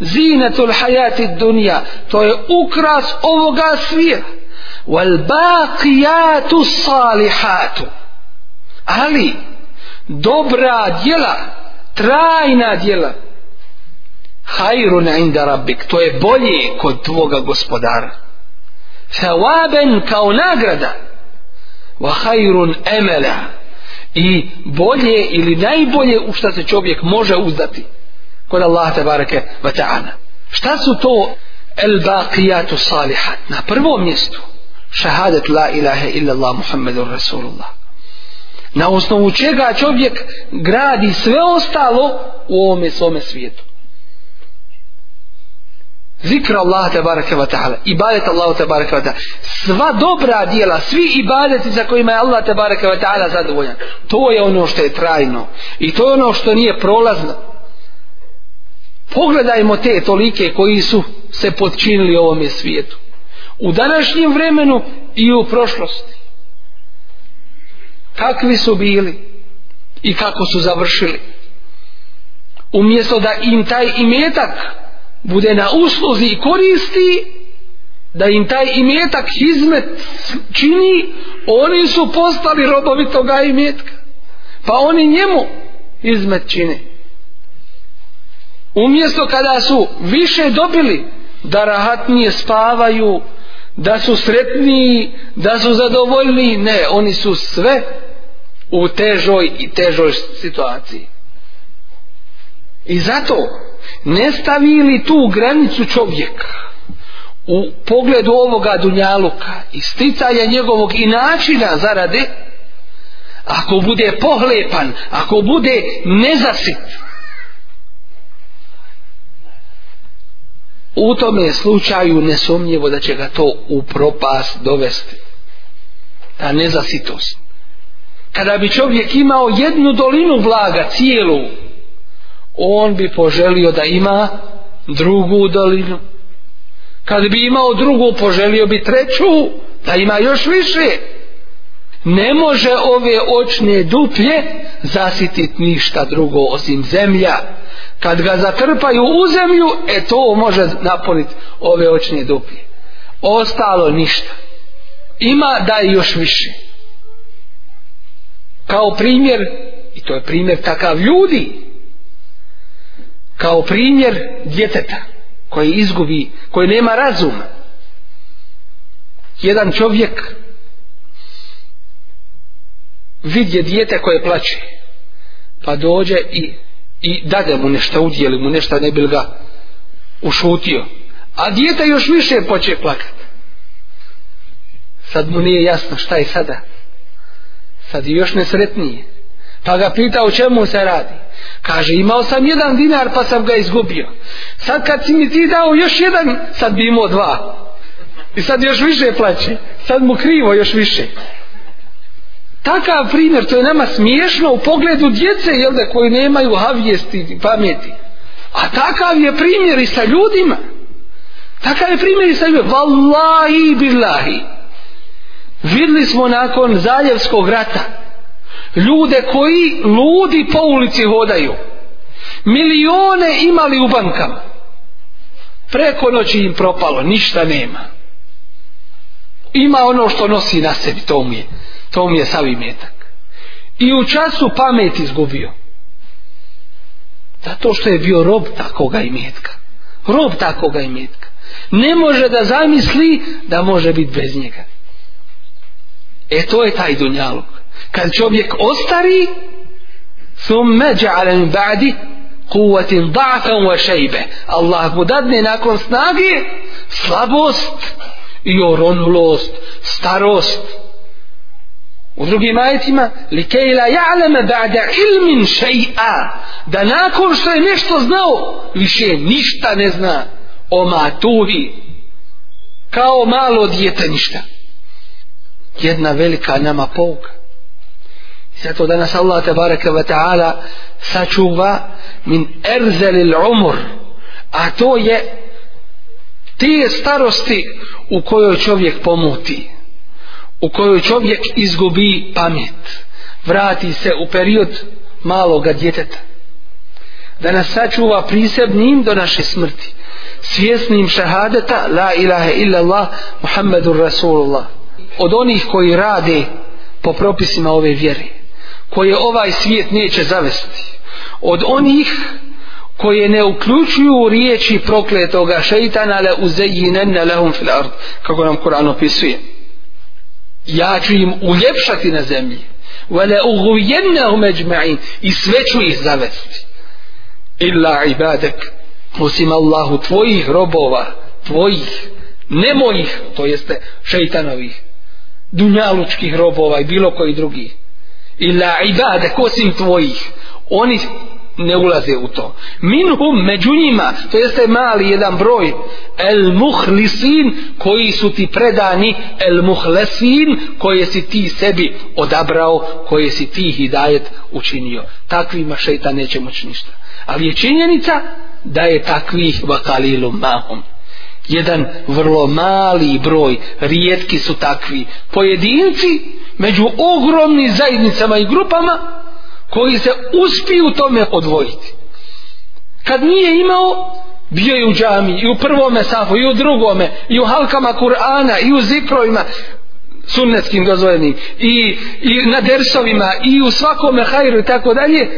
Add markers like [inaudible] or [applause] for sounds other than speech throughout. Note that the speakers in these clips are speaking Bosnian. zinetul hajati dunja to je ukras ovoga svijeta wal baqiyatu salihatu ali dobra djela trajna djela hayrun inda rabbik to je bolje kod tvoga gospodara thawaban kao nagrada wa khairun amala i bolje ili najbolje u šta se čovjek može uzdati kod Allaha tebareke ve ta'ana. Šta su to el baqiyatu salihat? Na prvom mjestu šahadet la ilaha illa Allah Muhammedun Rasulullah. Na osnovu čega čovjek gradi sve ostalo u ovome svome svijetu. Zikra Allah tebareke ve ta'ala, ibadet Allah tebareke ve ta'ala, sva dobra dijela, svi ibadeti za kojima je Allah tebareke ve ta'ala zadovoljan, to je ono što je trajno i to je ono što nije prolazno pogledajmo te tolike koji su se podčinili ovome svijetu u današnjem vremenu i u prošlosti kakvi su bili i kako su završili umjesto da im taj imetak bude na usluzi i koristi da im taj imetak izmet čini oni su postali robovi toga imetka pa oni njemu izmet čine umjesto kada su više dobili da rahatnije spavaju da su sretniji da su zadovoljni ne, oni su sve u težoj i težoj situaciji i zato ne stavili tu granicu čovjeka u pogledu ovoga dunjaluka i sticanja njegovog i načina zarade ako bude pohlepan ako bude nezasitan u tome slučaju nesomnjivo da će ga to u propast dovesti ta nezasitost kada bi čovjek imao jednu dolinu blaga cijelu on bi poželio da ima drugu dolinu kad bi imao drugu poželio bi treću da ima još više ne može ove očne duplje zasititi ništa drugo osim zemlja. Kad ga zatrpaju u zemlju, e to može napuniti ove očne duplje. Ostalo ništa. Ima da je još više. Kao primjer, i to je primjer takav ljudi, kao primjer djeteta koji izgubi, koji nema razuma. Jedan čovjek vidje dijete koje plaće pa dođe i, i dade mu nešto udjeli mu nešto ne bil ga ušutio a dijete još više poče plakat sad mu nije jasno šta je sada sad je još nesretnije pa ga pita o čemu se radi kaže imao sam jedan dinar pa sam ga izgubio sad kad si mi ti dao još jedan sad bi imao dva i sad još više plaće sad mu krivo još više takav primjer to je nama smiješno u pogledu djece jel da koji nemaju havijesti pameti a takav je primjer i sa ljudima takav je primjer i sa ljudima vallahi billahi vidli smo nakon zaljevskog rata ljude koji ludi po ulici hodaju milione imali u bankama preko noći im propalo ništa nema ima ono što nosi na sebi to mu je to mu je sav imetak i u času pamet izgubio zato što je bio rob takoga imetka rob takoga imetka ne može da zamisli da može biti bez njega e to je taj dunjalog kad čovjek ostari ثم جعل من بعد قوة ضعفا وشيبة الله مددني نكون سناغي سلبوست يورونلوست ستاروست U drugim ajetima likeila ja'lama ba'da ilmin shay'a da nakon što je nešto znao više ništa ne zna o matuvi kao malo dijete ništa jedna velika nama pouka zato danas Allah te baraka ve taala sačuva min erzel il umur a to je te starosti u kojoj čovjek pomuti u kojoj čovjek izgubi pamet, vrati se u period maloga djeteta, da nas sačuva prisebnim do naše smrti, svjesnim šahadeta la ilaha illallah Muhammedur Rasulullah. Od onih koji rade po propisima ove vjere, koje ovaj svijet neće zavesti, od onih koje ne uključuju riječi prokletoga šeitana le uzeji nenne lehum fil ard, kako nam Kur'an opisuje ja ću im uljepšati na zemlji wala ughwiyanna hum ajma'in i sve ću ih zavesti illa ibadak osim Allahu tvojih robova tvojih ne mojih to jeste šejtanovih dunjalučkih robova i bilo koji drugi illa ibadak osim tvojih oni ne ulaze u to minhum među njima to jeste mali jedan broj el muhlisin koji su ti predani el muhlesin koje si ti sebi odabrao koje si ti hidajet učinio takvima šeita neće moći ništa ali je činjenica da je takvih vakalilu mahom jedan vrlo mali broj rijetki su takvi pojedinci među ogromnim zajednicama i grupama koji se uspiju tome odvojiti kad nije imao bio je u džami i u prvome safu i u drugome i u halkama Kur'ana i u zikrovima sunnetskim dozvoljenim i, i na dersovima i u svakome hajru i tako dalje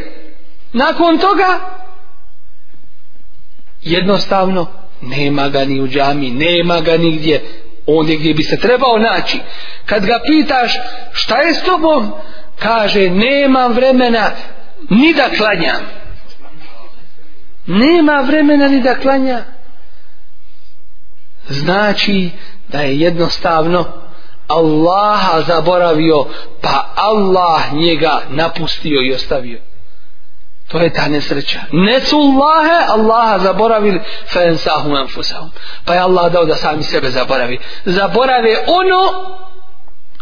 nakon toga jednostavno nema ga ni u džami nema ga nigdje ondje gdje bi se trebao naći kad ga pitaš šta je s tobom kaže nemam vremena ni da klanjam nema vremena ni da klanja znači da je jednostavno Allaha zaboravio pa Allah njega napustio i ostavio to je ta nesreća ne su Allahe Allaha zaboravili pa je Allah dao da sami sebe zaboravi zaborave ono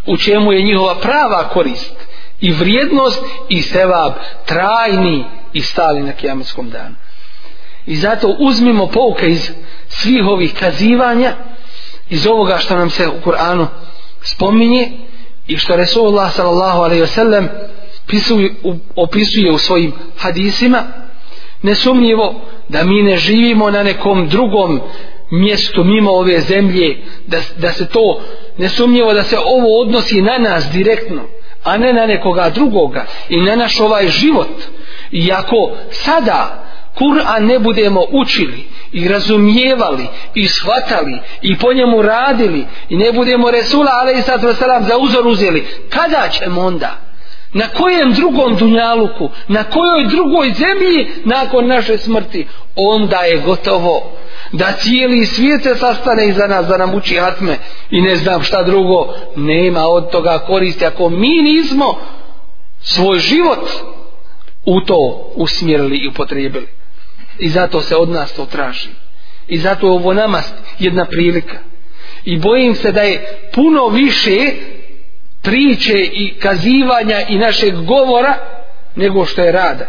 u čemu je njihova prava korist i vrijednost i sevab trajni i stali na kijametskom danu i zato uzmimo pouke iz svih ovih kazivanja iz ovoga što nam se u Kur'anu spominje i što Resulullah sallallahu alaihi wasallam opisuje u svojim hadisima nesumnjivo da mi ne živimo na nekom drugom mjestu mimo ove zemlje da, da se to nesumnjivo da se ovo odnosi na nas direktno a ne na nekoga drugoga i na naš ovaj život i ako sada Kur'an ne budemo učili i razumijevali i shvatali i po njemu radili i ne budemo Resula ali i sad Veselam za uzor uzeli kada ćemo onda na kojem drugom dunjaluku na kojoj drugoj zemlji nakon naše smrti onda je gotovo da cijeli svijet se sastane iza nas da nam uči atme i ne znam šta drugo nema od toga koristi ako mi nismo svoj život u to usmjerili i upotrijebili i zato se od nas to traži i zato je ovo nama jedna prilika i bojim se da je puno više priče i kazivanja i našeg govora nego što je rada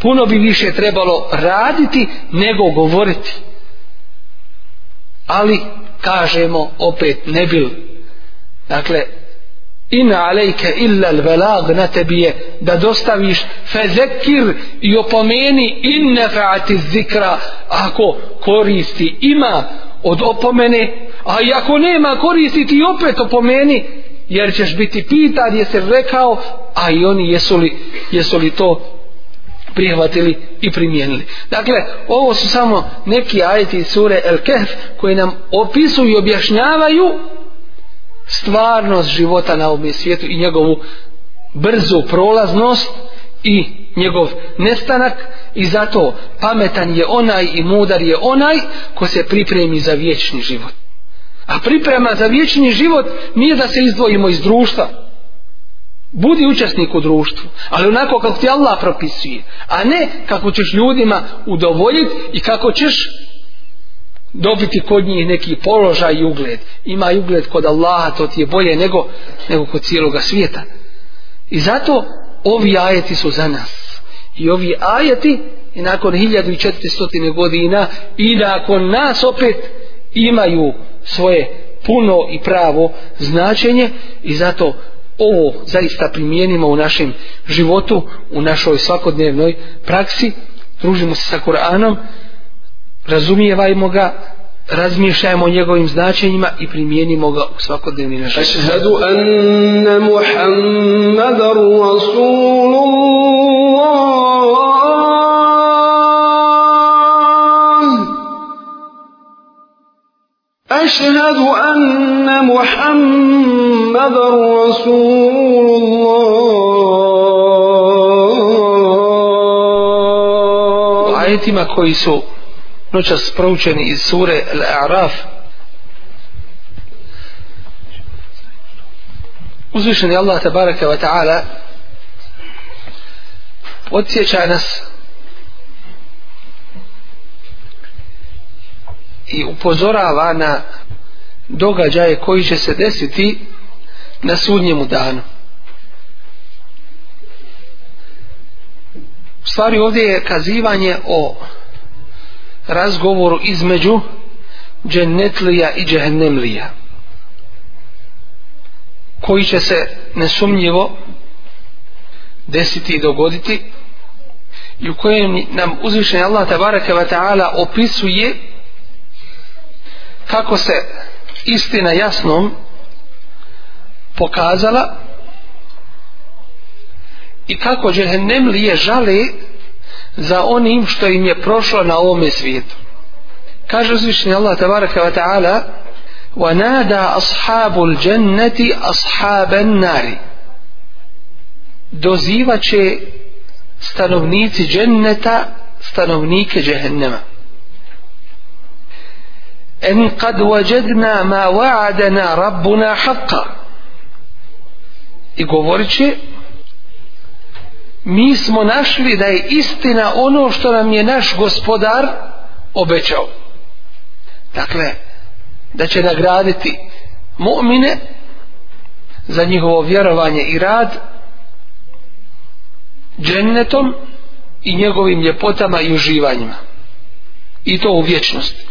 puno bi više trebalo raditi nego govoriti ali kažemo opet ne bil dakle in alejke illa albalag na tebi je da dostaviš fezekir i opomeni in nefaati zikra ako koristi ima od opomene a i ako nema koristi ti opet opomeni jer ćeš biti pitan jesi rekao a i oni jesu li, jesu li to prihvatili i primijenili. Dakle, ovo su samo neki ajeti sure El Kehf koji nam opisuju i objašnjavaju stvarnost života na ovom svijetu i njegovu brzu prolaznost i njegov nestanak i zato pametan je onaj i mudar je onaj ko se pripremi za vječni život. A priprema za vječni život nije da se izdvojimo iz društva, budi učesnik u društvu ali onako kako ti Allah propisuje a ne kako ćeš ljudima udovoljiti i kako ćeš dobiti kod njih neki položaj i ugled ima i ugled kod Allaha to ti je bolje nego, nego kod cijeloga svijeta i zato ovi ajeti su za nas i ovi ajeti i nakon 1400. godina i nakon nas opet imaju svoje puno i pravo značenje i zato ovo zaista primijenimo u našem životu, u našoj svakodnevnoj praksi, družimo se sa Kur'anom, razumijevajmo ga, razmišljajmo o njegovim značenjima i primijenimo ga u svakodnevni našem životu. Ašhedu anna Muhammadar Rasulullah أشهد أن محمد رسول الله U ajetima koji su noćas proučeni iz sure Al-A'raf uzvišeni Allah tabaraka wa ta'ala podsjeća nas i upozorava na događaje koji će se desiti na sudnjemu danu. U stvari ovdje je kazivanje o razgovoru između džennetlija i džehennemlija koji će se nesumnjivo desiti i dogoditi i u kojem nam uzvišenje Allah tabaraka wa ta'ala opisuje opisuje kako se istina jasnom pokazala i kako džehennem lije žali za onim što im je prošlo na ovome svijetu. Kaže uzvišnji Allah tabaraka wa ta'ala wa nada ashabu l'đenneti ashaben nari dozivaće stanovnici dženneta stanovnike džehennema ان قد وجدنا ما وعدنا ربنا حقا i govoriće mi smo našli da je istina ono što nam je naš gospodar obećao dakle da će nagraditi mu'mine za njihovo vjerovanje i rad džennetom i njegovim ljepotama i uživanjima i to u vječnosti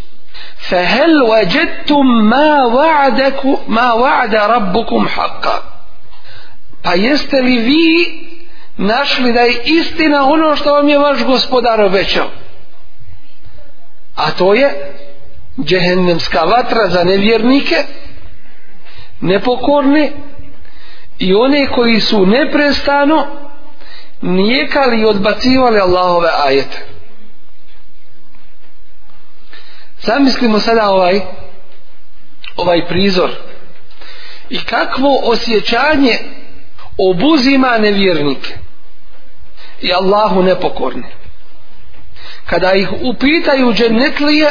فهل وجدتم ما وعدك ما وعد ربكم حقا pa jeste li vi našli da je istina ono što vam je vaš gospodar obećao a to je džehennemska vatra za nevjernike nepokorne i one koji su neprestano nijekali i odbacivali Allahove ajete zamislimo sada ovaj ovaj prizor i kakvo osjećanje obuzima nevjernike i Allahu nepokorne kada ih upitaju džennetlije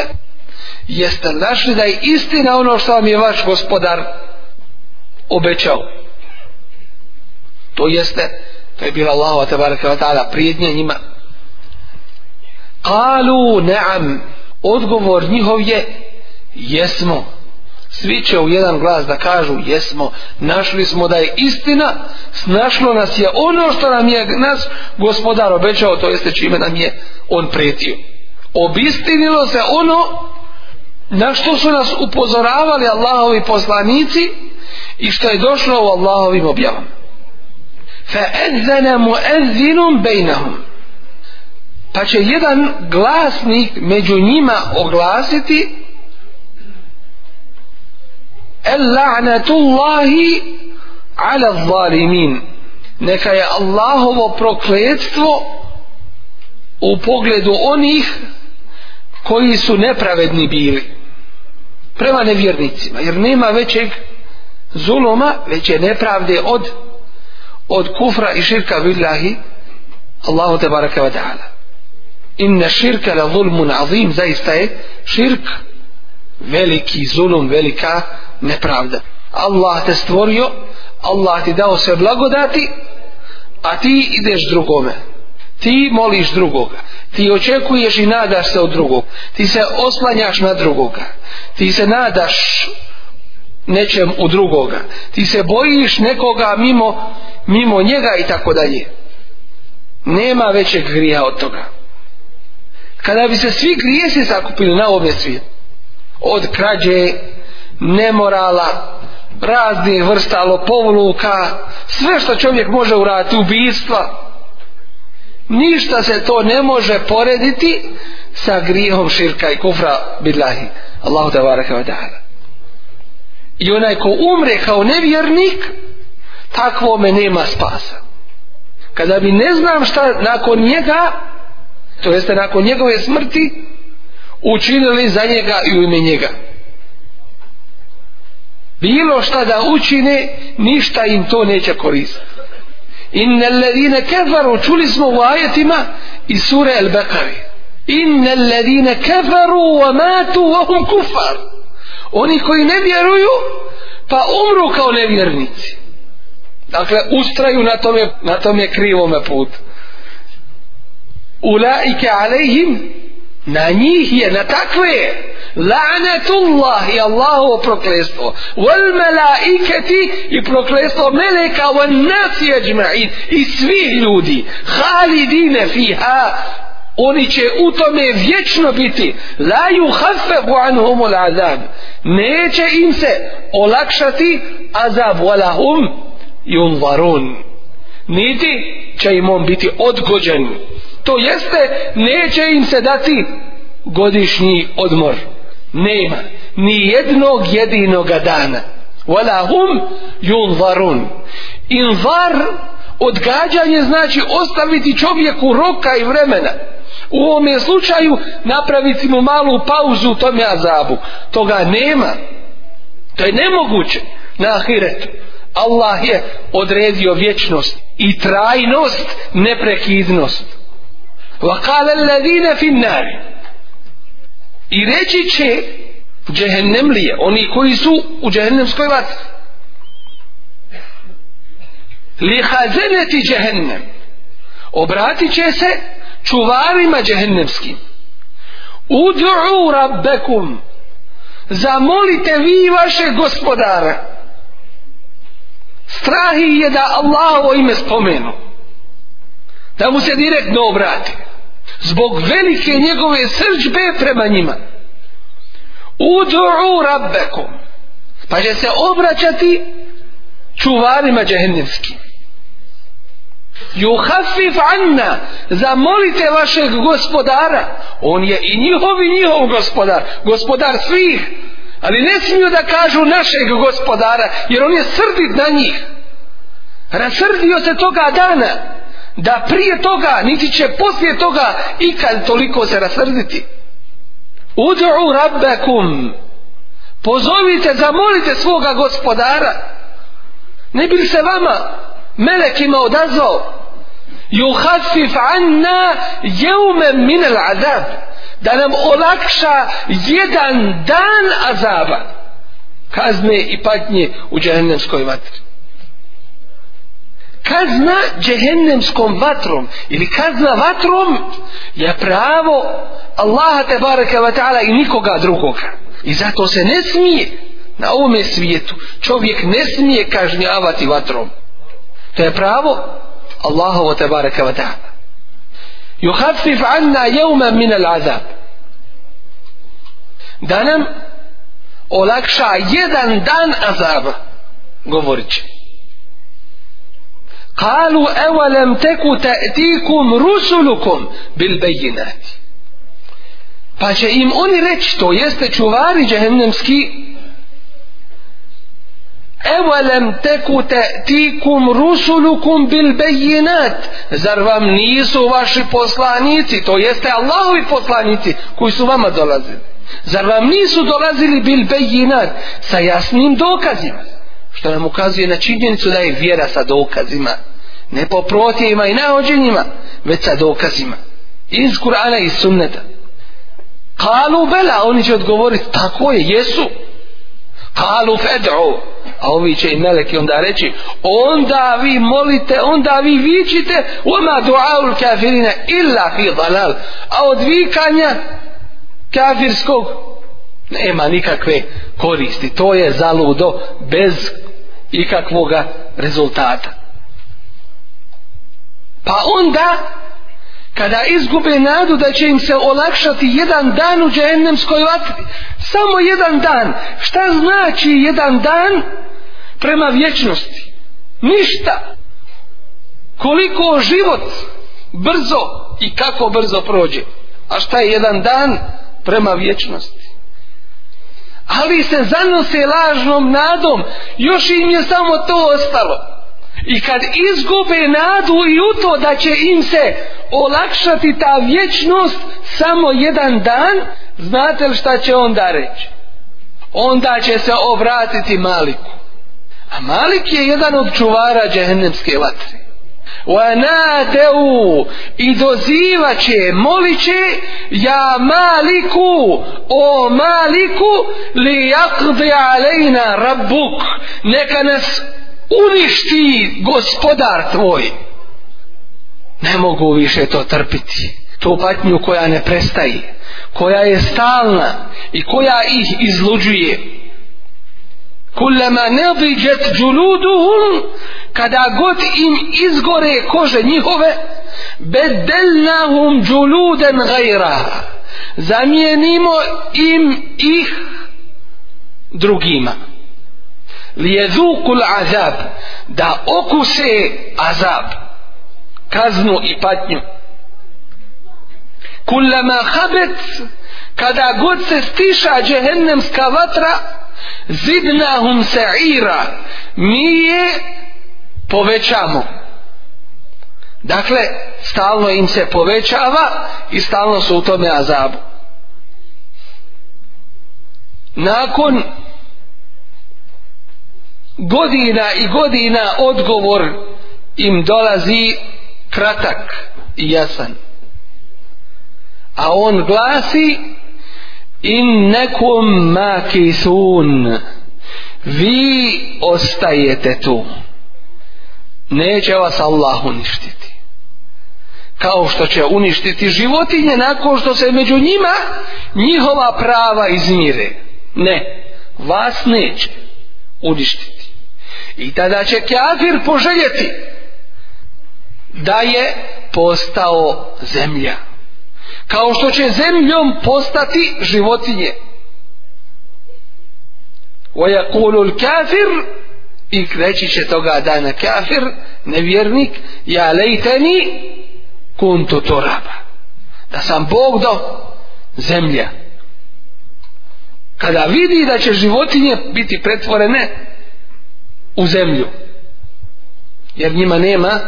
jeste našli da je istina ono što vam je vaš gospodar obećao to jeste to je bila Allahu tebara kvatala prijednje njima kalu naam odgovor njihov je jesmo svi će u jedan glas da kažu jesmo, našli smo da je istina snašlo nas je ono što nam je nas gospodar obećao to jeste čime nam je on pretio obistinilo se ono na što su nas upozoravali Allahovi poslanici i što je došlo u Allahovim objavama fa ezzene mu ezzinum bejnahum pa će jedan glasnik među njima oglasiti el la'natullahi ala zalimin neka je Allahovo prokletstvo u pogledu onih koji su nepravedni bili prema nevjernicima jer nema većeg zuloma već je nepravde od od kufra i širka billahi Allahu te baraka wa ta'ala inna širka la zulmun azim zaista je širk veliki zulum, velika nepravda Allah te stvorio Allah ti dao sve blagodati a ti ideš drugome ti moliš drugoga ti očekuješ i nadaš se od drugog ti se oslanjaš na drugoga ti se nadaš nečem u drugoga ti se bojiš nekoga mimo mimo njega i tako dalje nema većeg grija od toga kada bi se svi grijesi sakupili na ovome svijetu od krađe, nemorala raznih vrsta lopovluka sve što čovjek može urati ubijstva ništa se to ne može porediti sa grijehom širka i kufra bilahi Allahu te baraka ta'ala i onaj ko umre kao nevjernik takvome nema spasa kada bi ne znam šta nakon njega to jeste nakon njegove smrti učinili za njega i u ime njega bilo šta da učine ništa im to neće koristiti inne ledine kefaru čuli smo u ajetima iz sure El Bekari inne ledine kefaru wa matu wa hum kufar oni koji ne vjeruju pa umru kao nevjernici dakle ustraju na tome, na tome krivome putu ulaike alejhim na njih je, na takve je la'anatullah i Allahovo proklestvo wal malaiketi i proklestvo meleka wal nasi ajma'in i svih ljudi halidine fiha oni će u tome vječno biti la yuhaffahu anhum al azab neće im se olakšati azab wala hum yunzarun niti će im on biti odgođen to jeste neće im se dati godišnji odmor nema ni jednog jedinog dana wala hum yunzarun inzar odgađanje znači ostaviti čovjeku roka i vremena u ovom je slučaju napraviti mu malu pauzu u tom jazabu toga nema to je nemoguće na ahiretu Allah je odredio vječnost i trajnost neprekidnost wa qala alladhina fi an i reći će džehennemlije oni koji su u džehennemskoj vatri li hazeneti džehennem obratit će se čuvarima džehennemskim ud'u rabbekum zamolite vi vaše gospodara strahi je da Allahovo ime spomenu da mu se direktno obrati zbog velike njegove srđbe prema njima udu'u rabbekom pa će se obraćati čuvarima džehennemskim juhafif anna zamolite vašeg gospodara on je i njihov i njihov gospodar gospodar svih Ali ne smiju da kažu našeg gospodara, jer on je srdit na njih. Rasrdio se toga dana, da prije toga, niti će poslije toga, ikad toliko se rasrditi. Udu'u rabbekum. Pozovite, zamolite svoga gospodara. Ne bi se vama, melekima odazvao, yuhassif anna jevme minel azab da nam olakša jedan dan azaba kazne i patnje u džehennemskoj vatri kazna džehennemskom vatrom ili kazna vatrom je pravo Allaha te baraka wa ta'ala i nikoga drugoga i zato se ne smije na ovome svijetu čovjek ne smije kažnjavati vatrom to je pravo Allahu wa tabaraka wa ta'ala yukhaffif anna yawma min al'azab danam olakša jedan dan azaba govorit će kalu evo lem teku ta'tikum rusulukum bil bayinati pa će im oni reći to jeste čuvari džehennemski evelem tekute tikum rusulukum bil bejinat zar vam nisu vaši poslanici to jeste Allahovi poslanici koji su vama dolazili zar vam nisu dolazili bil bejinat sa jasnim dokazima što nam ukazuje na činjenicu da je vjera sa dokazima ne po protjevima i nahođenjima već sa dokazima iz Kur'ana i sunneta kalu bela oni će odgovoriti tako je jesu kalu fed'u a ovi će i meleki onda reći onda vi molite onda vi vičite uma du'aul kafirina illa fi dalal a od vikanja kafirskog nema nikakve koristi to je zaludo bez ikakvog rezultata pa onda kada izgube nadu da će im se olakšati jedan dan u džehennemskoj vatri samo jedan dan šta znači jedan dan prema vječnosti ništa koliko život brzo i kako brzo prođe a šta je jedan dan prema vječnosti ali se zanose lažnom nadom još im je samo to ostalo i kad izgube nadu i u to da će im se olakšati ta vječnost samo jedan dan znate li šta će onda reći onda će se obratiti maliku A Malik je jedan od čuvara džehennemske vatre. وَنَادَوُ I dozivaće, moliće, ja Maliku, o Maliku, li jakdi alejna rabbuk, neka nas uništi gospodar tvoj. Ne mogu više to trpiti. Tu patnju koja ne prestaje, koja je stalna i koja ih izluđuje. Koja ih izluđuje kullama nadijat juluduhum kada god im izgore kože njihove bedelnahum juludan ghayra zamijenimo im ih drugima liyadhuqul azab da okuse azab kaznu i patnju kullama khabat kada god se stiša džehennemska vatra zidnahum se ira mi je povećamo dakle stalno im se povećava i stalno su u tome azabu nakon godina i godina odgovor im dolazi kratak i jasan a on glasi in nekum makisun vi ostajete tu neće vas Allah uništiti kao što će uništiti životinje nakon što se među njima njihova prava izmire ne vas neće uništiti i tada će kafir poželjeti da je postao zemlja kao što će zemljom postati životinje ويقول الكافر إكرتي شتوغا دانا كافر نفيرنيك يا ليتني كنت ترابا دا سام بوغ دو زمليا كدا فيدي دا چه جيوتيني بيتي претворене у землю jer njima nema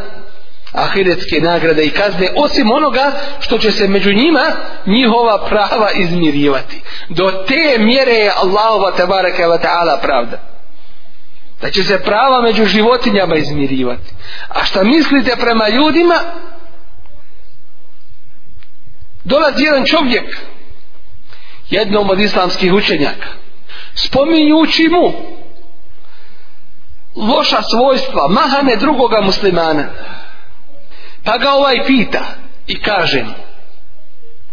ahiretske nagrade i kazne, osim onoga što će se među njima njihova prava izmirivati. Do te mjere je Allahova tabaraka wa ta'ala pravda. Da će se prava među životinjama izmirivati. A šta mislite prema ljudima? Dolazi jedan čovjek, jednom od islamskih učenjaka, spominjući mu loša svojstva, mahane drugoga muslimana, Pa ga ovaj pita i kaže mu.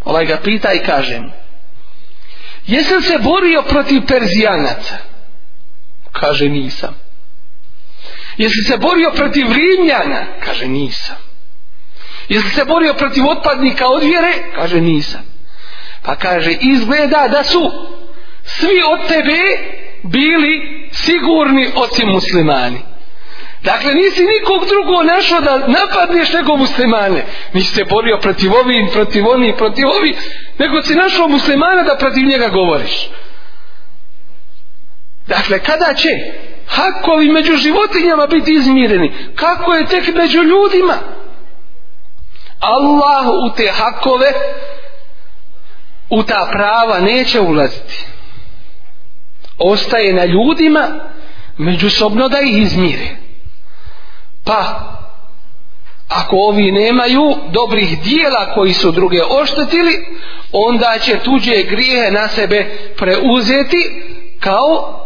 Ovaj ga pita i kaže mu. Jesi se borio protiv Perzijanaca? Kaže nisam. Jesi se borio protiv Rimljana? Kaže nisam. Jesi se borio protiv otpadnika od vjere? Kaže nisam. Pa kaže izgleda da su svi od tebe bili sigurni osim muslimani. Dakle, nisi nikog drugo našao da napadneš nego muslimane. Nisi se borio protiv ovi, protiv oni, protiv ovi, nego si našao muslimana da protiv njega govoriš. Dakle, kada će hakovi među životinjama biti izmireni? Kako je tek među ljudima? Allah u te hakove, u ta prava neće ulaziti. Ostaje na ljudima međusobno da ih izmireni. Pa, ako ovi nemaju dobrih dijela koji su druge oštetili, onda će tuđe grijehe na sebe preuzeti kao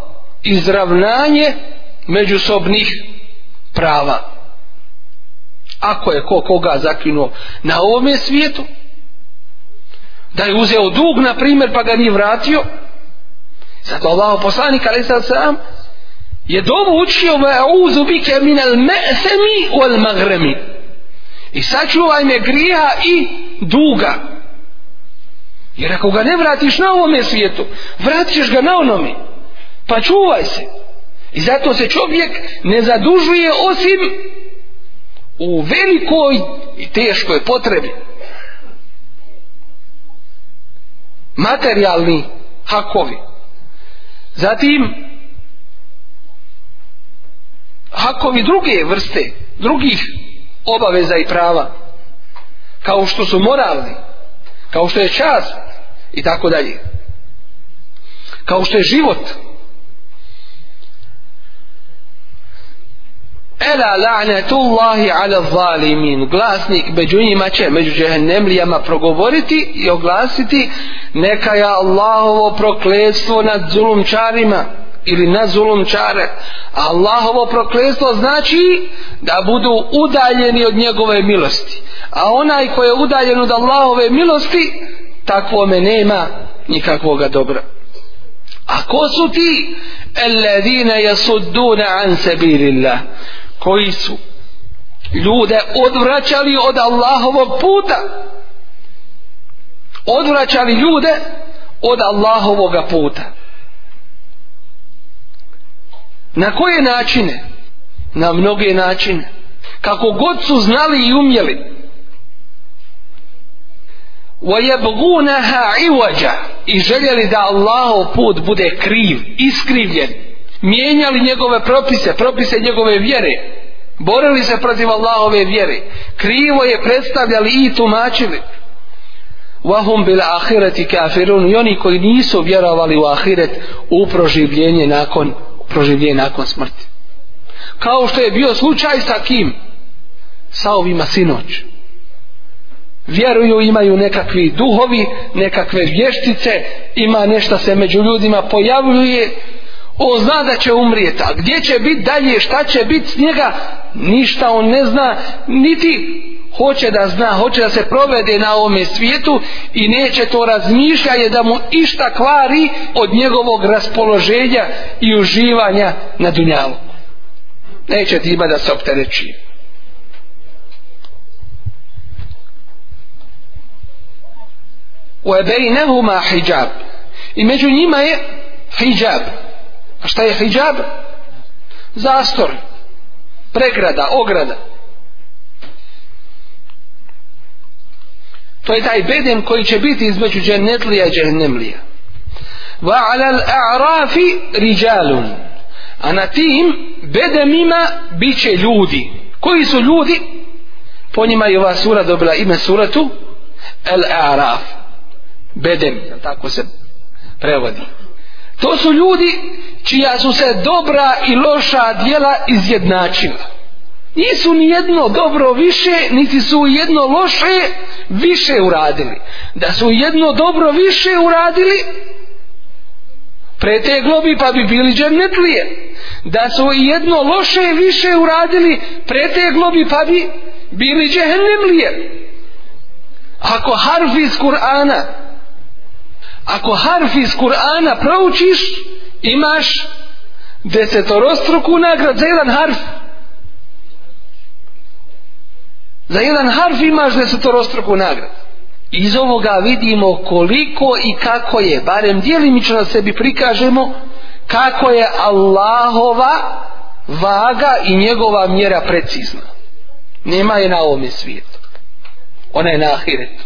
izravnanje međusobnih prava. Ako je ko koga zakinuo na ovome svijetu, da je uzeo dug, na primjer, pa ga nije vratio, zato Allah poslanik, ali sad sam, je dobu učio ve auzu bike min al ma'sami wal maghrami i sačuvaj me griha i duga jer ako ga ne vratiš na ovome svijetu vratiš ga na onome pa čuvaj se i zato se čovjek ne zadužuje osim u velikoj i teškoj potrebi materijalni hakovi zatim hakom i druge vrste drugih obaveza i prava kao što su moralni kao što je čas i tako dalje kao što je život Ela la'natullahi ala zalimin Glasnik među njima će Među džehennemlijama progovoriti I oglasiti Neka je Allahovo prokledstvo Nad zulumčarima čarima ili na zulumčare Allahovo prokletstvo znači da budu udaljeni od njegove milosti a onaj ko je udaljen od Allahove milosti takvome nema nikakvog dobra a ko su ti alladine yasudduna an sabilillah koji su ljude odvraćali od Allahovog puta odvraćali ljude od Allahovog puta Na koje načine? Na mnoge načine. Kako god su znali i umjeli. وَيَبْغُونَهَا عِوَجَ I željeli da Allahov put bude kriv, iskrivljen. Mijenjali njegove propise, propise njegove vjere. Borili se protiv Allahove vjere. Krivo je predstavljali i tumačili. وَهُمْ بِلَ kafirun I oni koji nisu vjerovali u ahiret u proživljenje nakon proživljen nakon smrti. Kao što je bio slučaj sa kim? Sa ovima sinoć. Vjeruju, imaju nekakvi duhovi, nekakve vještice, ima nešto se među ljudima pojavljuje. On zna da će umrijeti, a gdje će biti dalje, šta će biti s njega, ništa on ne zna, niti hoće da zna, hoće da se provede na ovome svijetu i neće to razmišljanje da mu išta kvari od njegovog raspoloženja i uživanja na dunjalu. Neće ti ima da se optereći. U ebejnehuma hijab. I među njima je hijab. A šta je hijab? Zastor. Pregrada, ograda. ograda. to je taj bedem koji će biti između džennetlija i džennemlija va alal a'rafi riđalun a na tim bedemima bit će ljudi koji su ljudi po njima je ova sura dobila ime suratu el a'raf bedem tako se prevodi to su ljudi čija su se dobra i loša dijela izjednačila nisu ni jedno dobro više, niti su jedno loše više uradili. Da su jedno dobro više uradili, preteglo bi pa bi bili džernetlije. Da su jedno loše više uradili, preteglo bi pa bi bili džernetlije. Ako harf iz Kur'ana, ako harf iz Kur'ana proučiš, imaš desetorostruku nagrad za jedan harf. Za jedan harf imaš desetorostruku nagradu. Iz ovoga vidimo koliko i kako je, barem dijelimično sebi prikažemo, kako je Allahova vaga i njegova mjera precizna. Nema je na ovome svijetu. Ona je na ahiretu.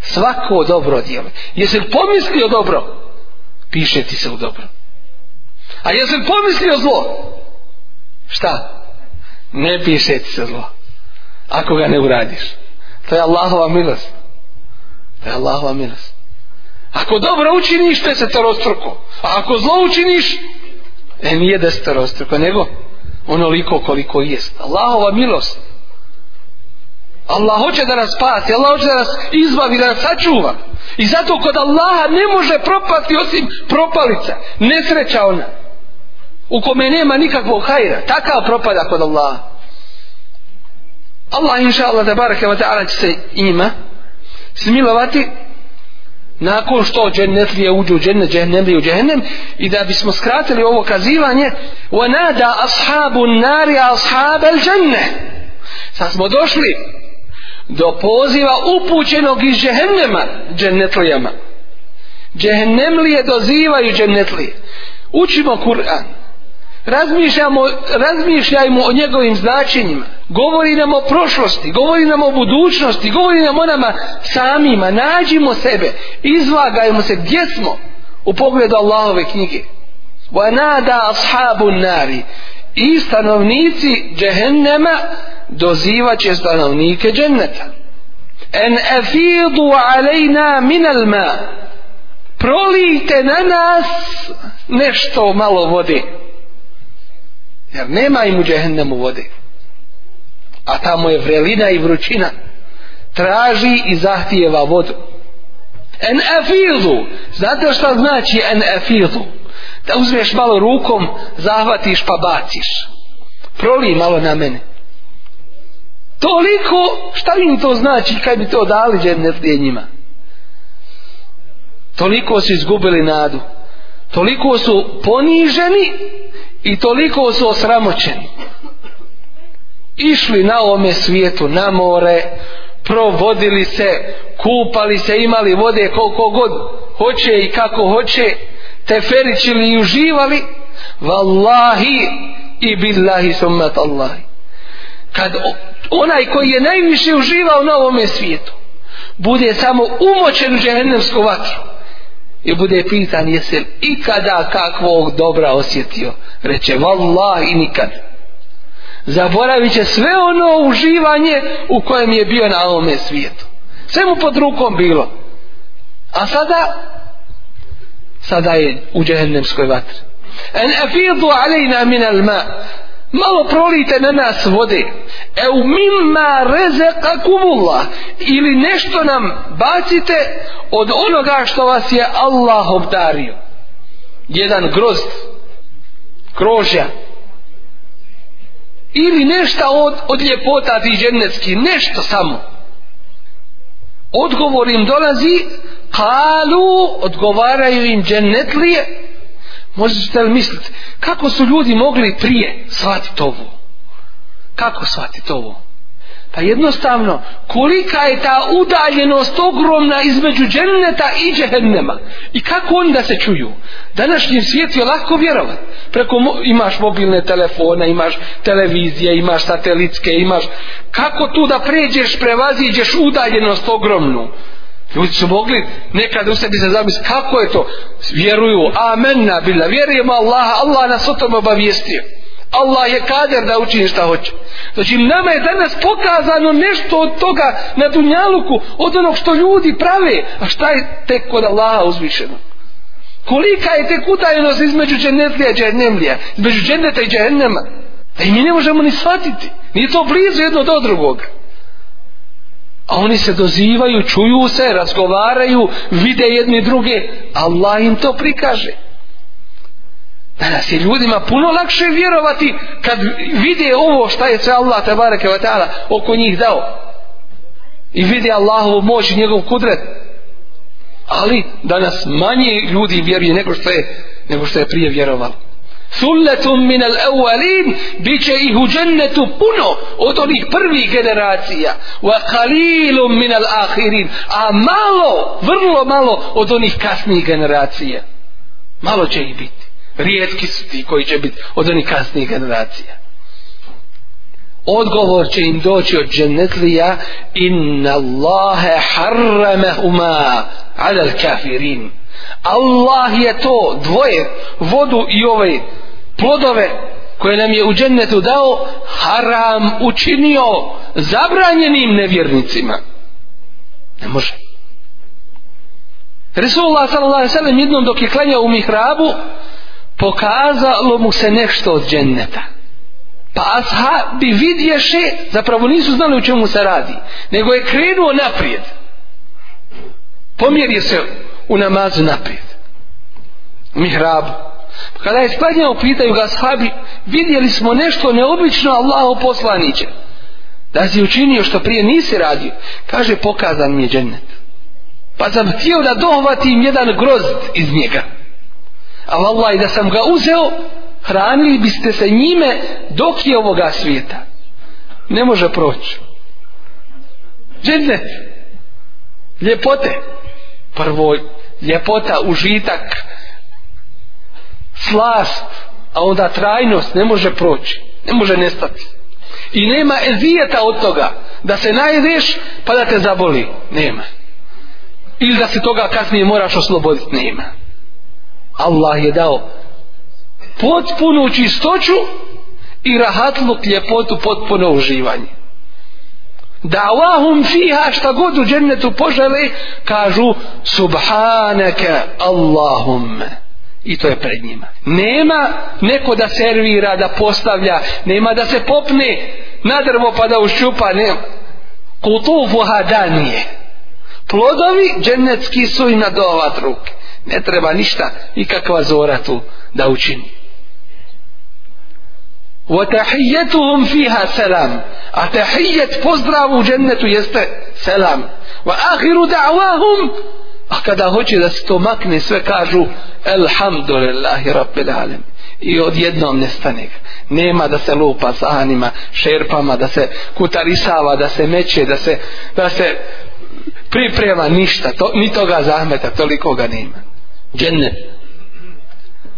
Svako dobro djelo. Jesi li pomislio dobro? Piše ti se u dobro. A jesi li pomislio zlo? Šta? Ne piše ti se zlo ako ga ne uradiš to je Allahova milost to je Allahova milost ako dobro učiniš to je seterostruko a ako zlo učiniš e nije desterostruko nego onoliko koliko jest Allahova milost Allah hoće da nas spasi Allah hoće da nas izbavi da nas sačuva i zato kod Allaha ne može propati osim propalica nesreća ona u kome nema nikakvog hajra takav propada kod Allaha Allah inša Allah da barake wa ta'ala će se ima smilovati nakon što džennet li je uđu džennet, džennem li u džennem i da bismo skratili ovo kazivanje wa nada ashabu nari ashab al dženne sad smo došli do poziva upućenog iz džennema džennet lijama džennem li je dozivaju džennet li učimo Kur'an razmišljamo, razmišljajmo o njegovim značenjima govori nam o prošlosti govori nam o budućnosti govori nam o nama samima nađimo sebe izvagajmo se gdje smo u pogledu Allahove knjige wa nada ashabu nari i stanovnici džehennema dozivaće stanovnike dženneta en efidu alejna minal ma prolijte na nas nešto malo vode jer nema im u džehennemu vode a tamo je vrelina i vrućina traži i zahtijeva vodu en efizu znate šta znači en efizu da uzmeš malo rukom zahvatiš pa baciš proliji malo na mene toliko šta im to znači kaj bi to dali džennetlije njima toliko su izgubili nadu toliko su poniženi i toliko su osramoćeni išli na ome svijetu na more provodili se, kupali se imali vode koliko god hoće i kako hoće teferićili i uživali vallahi i billahi summat allahi kad onaj koji je najviše uživao na ovome svijetu bude samo umoćen u džehennemsku vatru i bude pitan jesi li ikada kakvog dobra osjetio reče vallah i nikad zaboravit će sve ono uživanje u kojem je bio na ovome svijetu sve mu pod rukom bilo a sada sada je u džehennemskoj vatri en afidu alejna min alma malo prolijte na nas vode e u mimma rezekakumullah ili nešto nam bacite od onoga što vas je Allah obdario jedan grozd krožja ili nešto od, od ljepota ti ženevski, nešto samo odgovor im dolazi kalu odgovaraju im ženetlije Možete li misliti kako su ljudi mogli prije shvatiti ovo? Kako shvatiti ovo? Pa jednostavno, kolika je ta udaljenost ogromna između dženneta i džehennema? I kako onda se čuju? Današnji svijet je lako vjerovat. Preko mo imaš mobilne telefone, imaš televizije, imaš satelitske, imaš... Kako tu da pređeš, prevaziđeš udaljenost ogromnu? Ljudi su mogli nekad u sebi se zamis kako je to? Vjeruju, amenna bila, vjerujemo Allah, Allah nas o tom obavijestio. Allah je kader da učini šta hoće. Znači nama je danas pokazano nešto od toga na Dunjaluku, od onog što ljudi prave, a šta je tek kod Allaha uzvišeno? Kolika je tek utajenost između džennetlija i džennemlija, između dženneta i džennema? Da i mi ne možemo ni shvatiti. Nije to blizu jedno do drugoga a oni se dozivaju, čuju se, razgovaraju, vide jedni druge, Allah im to prikaže. Danas je ljudima puno lakše vjerovati kad vide ovo šta je se Allah tabareke wa ta'ala oko njih dao. I vide Allahovu moć i njegov kudret. Ali danas manje ljudi vjeruje nego što je, nego što je prije vjerovalo thulatum min al awalin biće ih u džennetu puno od onih prvih generacija wa qalilum min al ahirin a malo, vrlo malo od onih kasnijih generacija malo će ih biti rijetki su ti koji će biti od onih kasnijih generacija odgovor će im doći od džennetlija inna Allahe harramehuma alel kafirin Allah je to dvoje vodu i ove plodove koje nam je u džennetu dao haram učinio zabranjenim nevjernicima ne može Resulullah sallallahu alejhi ve sellem jednom dok je klanjao u mihrabu pokazalo mu se nešto od dženneta Pa ashabi vidješe, zapravo nisu znali u čemu se radi, nego je krenuo naprijed. Pomjerio se u namazu naprijed. Mihrab. Kada je spadnjao, pitaju ga ashabi, vidjeli smo nešto neobično Allaho poslaniće. Da si učinio što prije nisi radio, kaže pokazan mi je džennet. Pa sam htio da dohvatim jedan grozd iz njega. A vallaj da sam ga uzeo, hranili biste se njime dok je ovoga svijeta ne može proći džennet ljepote prvo ljepota užitak slast a onda trajnost ne može proći ne može nestati i nema ezijeta od toga da se najedeš pa da te zaboli nema ili da se toga kasnije moraš osloboditi nema Allah je dao potpunu čistoću i rahatluk ljepotu potpuno uživanje da Allahum fiha šta god u džennetu požele kažu subhanaka Allahumme i to je pred njima nema neko da servira da postavlja nema da se popne na drvo pa da ušćupa kutufu hadanije plodovi džennetski su i na dovat ruke ne treba ništa i kakva zora tu da učini وتحيتهم فيها سلام أتحية بوزدراو جنة يست سلام وآخر دعواهم أكدا هوجي دستمك نسوكاجو الحمد لله رب العالمين i odjednom nestane ga. Nema da se lupa sa anima, šerpama, da se kutarisava, da se meće, da se, da se priprema ništa, to, ni toga zahmeta, toliko ga nema. Džennet,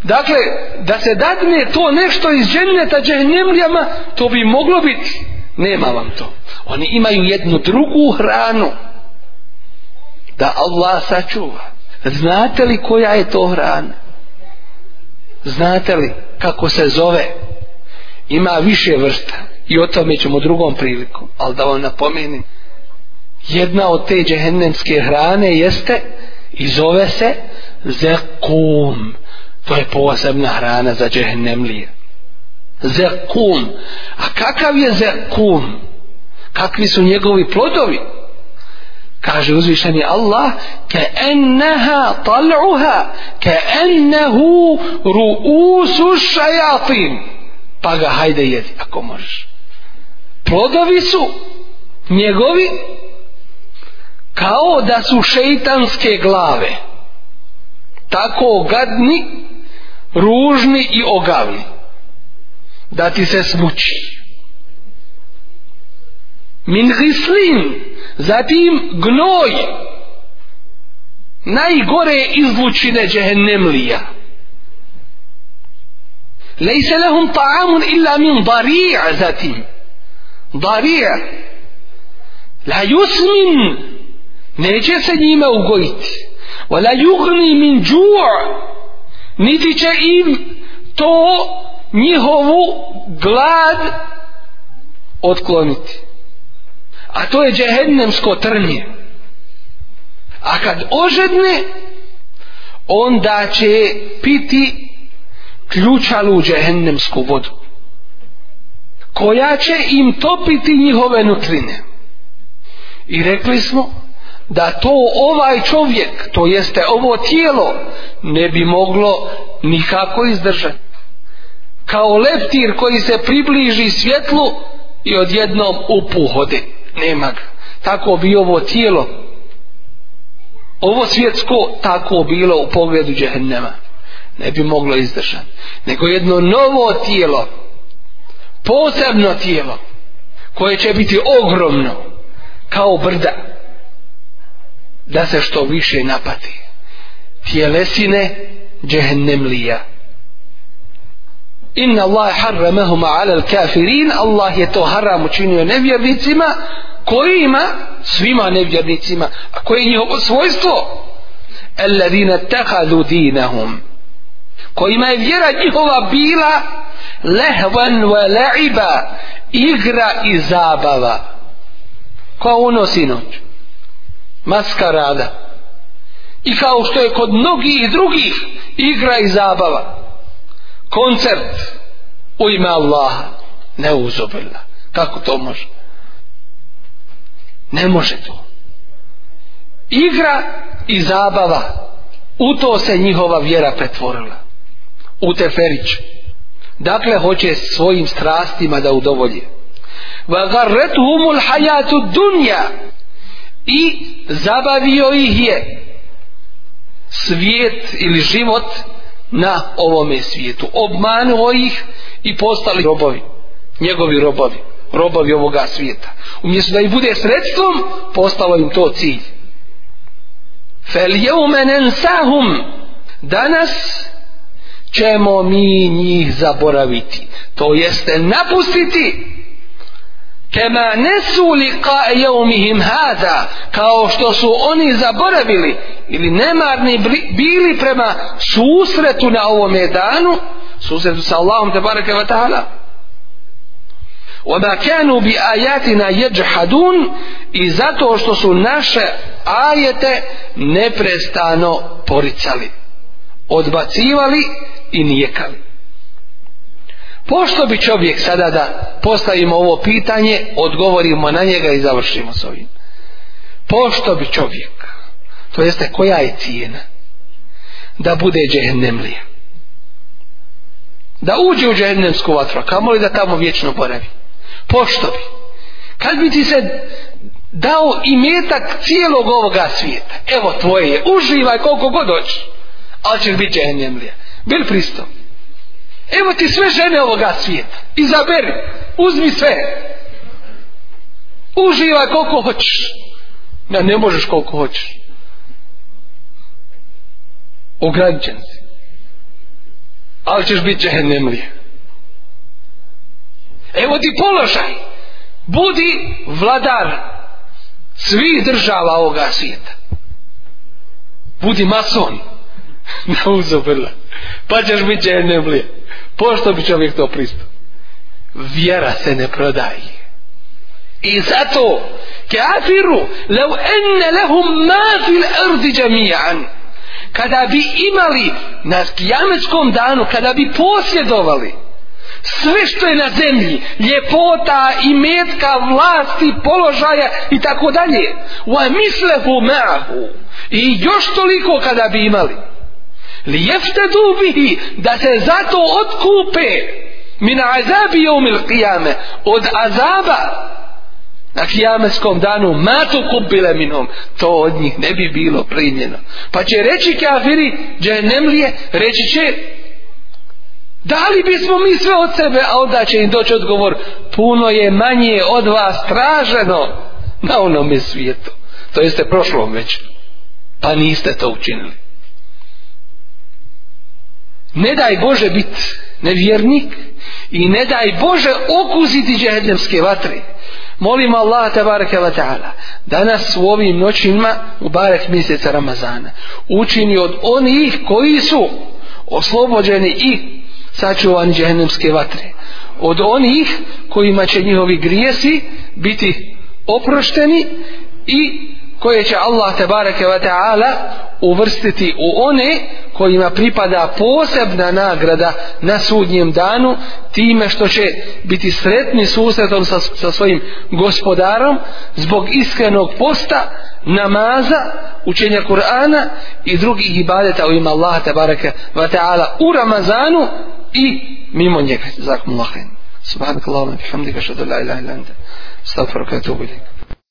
Dakle, da se dadne to nešto iz dženeta džehnemlijama, to bi moglo biti. Nema vam to. Oni imaju jednu drugu hranu da Allah sačuva. Znate li koja je to hrana? Znate li kako se zove? Ima više vrsta i o tome ćemo drugom prilikom, ali da vam napomenim. Jedna od te džehennemske hrane jeste i zove se zekum. To je posebna hrana za džehennemlije. Zekum. A kakav je zekum? Kakvi su njegovi plodovi? Kaže uzvišeni Allah, ke enneha tal'uha, ke ennehu ru'usu šajatim. Pa ga hajde jedi, ako možeš. Plodovi su njegovi kao da su šeitanske glave. Tako gadni, ružni i ogavni da ti se smući min hislin zatim gnoj najgore izlučine džehennemlija lejse lehum ta'amun illa min dari' zatim dari' la yusmin neće se njime ugojiti wa la yugni min ju' niti će im to njihovu glad otkloniti a to je džehennemsko trnje a kad ožedne onda će piti ključalu džehennemsku vodu koja će im topiti njihove nutrine i rekli smo da to ovaj čovjek, to jeste ovo tijelo, ne bi moglo nikako izdržati. Kao leptir koji se približi svjetlu i odjednom upuhode. Nema ga. Tako bi ovo tijelo, ovo svjetsko, tako bilo u pogledu džehennema. Ne bi moglo izdržati. Nego jedno novo tijelo, posebno tijelo, koje će biti ogromno, kao brda, da se što više napati. Tjelesine džehennemlija. Inna Allah harramahuma alel kafirin, Allah je to haram učinio nevjernicima, kojima, svima nevjernicima, a koje je njihovo svojstvo? Alladine takadu dinahum, kojima je vjera njihova bila lehvan wa la'iba, igra i zabava. Ko unosi noću? maskarada i kao što je kod mnogih drugih igra i zabava koncert u ime Allaha neuzobrna kako to može ne može to igra i zabava u to se njihova vjera pretvorila u teferić dakle hoće svojim strastima da udovolje va garretuhumul hajatu dunja i zabavio ih je svijet ili život na ovome svijetu obmanuo ih i postali robovi njegovi robovi robovi ovoga svijeta umjesto da im bude sredstvom postalo im to cilj fel nensahum danas ćemo mi njih zaboraviti to jeste napustiti kema nesu lika jeumihim hada kao što su oni zaboravili ili nemarni bili prema susretu na ovom medanu susretu sa Allahom te bareke wa ta'ala وما كانوا بآياتنا يجحدون i zato što su naše ajete neprestano poricali odbacivali i nijekali Pošto bi čovjek sada da postavimo ovo pitanje, odgovorimo na njega i završimo s ovim. Pošto bi čovjek, to jeste koja je cijena, da bude džehennemlija? Da uđe u džehennemsku vatru, kamo li da tamo vječno boravi? Pošto bi? Kad bi ti se dao i metak cijelog ovoga svijeta, evo tvoje je, uživaj koliko god hoćeš, ali ćeš biti džehennemlija. Bil pristupni evo ti sve žene ovoga svijeta izaberi, uzmi sve uživa koliko hoćeš ne, ne možeš koliko hoćeš ograničen si ali ćeš biti džehennemlije evo ti položaj budi vladar svih država ovoga svijeta budi mason [laughs] na uzobrlak pa ćeš biti džennemlija. Pošto bi čovjek to pristup? Vjera se ne prodaje. I zato kafiru lev enne lehum ma fil erdi džemijan kada bi imali na kijameckom danu kada bi posjedovali sve što je na zemlji ljepota i metka vlasti položaja i tako dalje wa mislehu ma'hu i još toliko kada bi imali li jefte dubihi da se zato odkupe min azabi jomil qijame od azaba na kijameskom danu matu kupile minom to od njih ne bi bilo primljeno pa će reći kafiri dženemlije reći će Dali bismo mi sve od sebe, a onda će im doći odgovor, puno je manje od vas traženo na onome svijetu. To jeste prošlo već, pa niste to učinili ne daj Bože bit nevjernik i ne daj Bože okuziti džehedemske vatre molim Allah tabareke wa ta'ala danas u ovim noćima u barek mjeseca Ramazana učini od onih koji su oslobođeni i sačuvani džehedemske vatre od onih kojima će njihovi grijesi biti oprošteni i koje će Allah tabareke wa ta'ala uvrstiti u one kojima pripada posebna nagrada na sudnjem danu time što će biti sretni susretom sa, sa svojim gospodarom zbog iskrenog posta namaza učenja Kur'ana i drugih ibadeta u ima Allaha tabaraka wa ta'ala u Ramazanu i mimo njega zakum lahen subhanak Allahuma bihamdika šadu la ilaha ilanda stavfaru katubu ilika